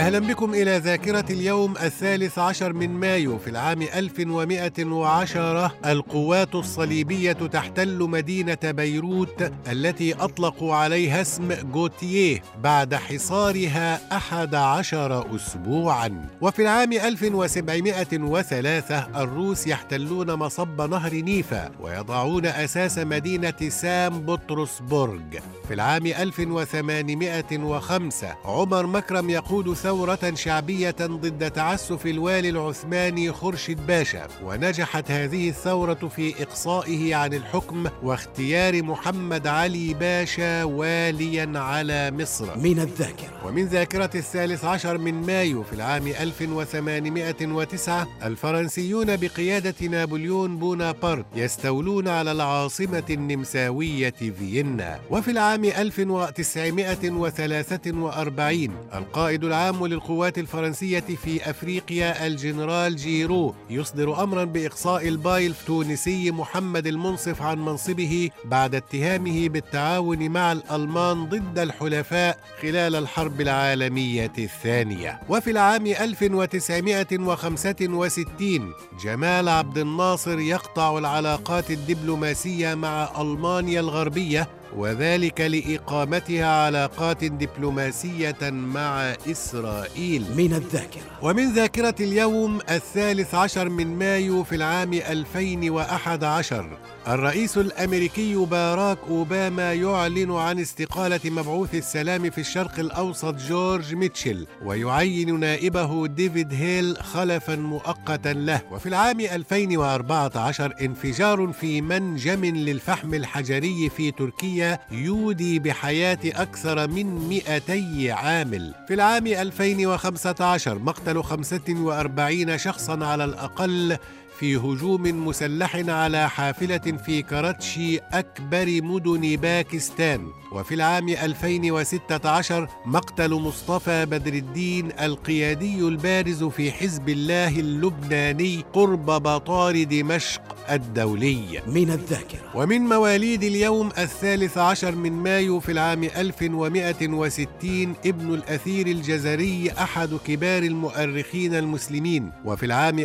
أهلا بكم إلى ذاكرة اليوم الثالث عشر من مايو في العام 1110 القوات الصليبية تحتل مدينة بيروت التي أطلقوا عليها اسم جوتيه بعد حصارها أحد عشر أسبوعا. وفي العام 1703 الروس يحتلون مصب نهر نيفا ويضعون أساس مدينة سام بطرسبورغ. في العام 1805 عمر مكرم يقود ثورة ثورة شعبية ضد تعسف الوالي العثماني خورشيد باشا ونجحت هذه الثورة في إقصائه عن الحكم واختيار محمد علي باشا واليا على مصر. من الذاكرة. ومن ذاكرة الثالث عشر من مايو في العام 1809 الفرنسيون بقيادة نابليون بونابرت يستولون على العاصمة النمساوية فيينا. وفي العام 1943 القائد العام للقوات الفرنسية في أفريقيا الجنرال جيرو. يصدر أمرا بإقصاء الباي التونسي محمد المنصف عن منصبه بعد اتهامه بالتعاون مع الألمان ضد الحلفاء خلال الحرب العالمية الثانية. وفي العام 1965 جمال عبد الناصر يقطع العلاقات الدبلوماسية مع ألمانيا الغربية وذلك لإقامتها علاقات دبلوماسية مع إسرائيل. من الذاكرة. ومن ذاكرة اليوم الثالث عشر من مايو في العام 2011 الرئيس الأمريكي باراك أوباما يعلن عن استقالة مبعوث السلام في الشرق الأوسط جورج ميتشل ويعين نائبه ديفيد هيل خلفا مؤقتا له. وفي العام 2014 انفجار في منجم للفحم الحجري في تركيا يودي بحياة أكثر من 200 عامل. في العام 2015 مقتل 45 شخصا على الأقل في هجوم مسلح على حافلة في كراتشي أكبر مدن باكستان. وفي العام 2016 مقتل مصطفى بدر الدين القيادي البارز في حزب الله اللبناني قرب مطار دمشق الدولي. من الذاكرة. ومن مواليد اليوم الثالث عشر من مايو في العام 1160 ابن الأثير الجزري أحد كبار المؤرخين المسلمين. وفي العام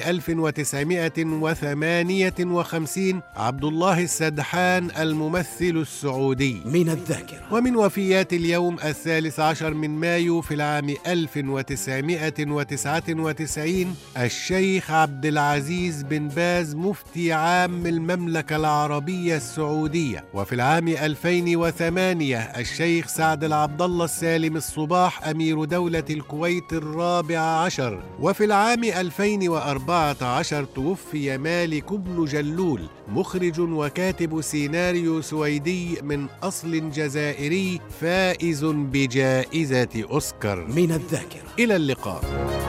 1958 عبد الله السدحان الممثل السعودي. من الذاكرة. ومن وفيات اليوم الثالث عشر من مايو في العام 1999 الشيخ عبد العزيز بن باز مفتي عام المملكة العربية السعودية. وفي العام 2008 الشيخ سعد العبد الله السالم الصباح أمير دولة الكويت الرابع عشر. وفي العام 2014 توفي مالك بن جلول مخرج وكاتب سيناريو سويدي من أصل جزائري فائز بجائزة أوسكار. من الذاكرة. إلى اللقاء.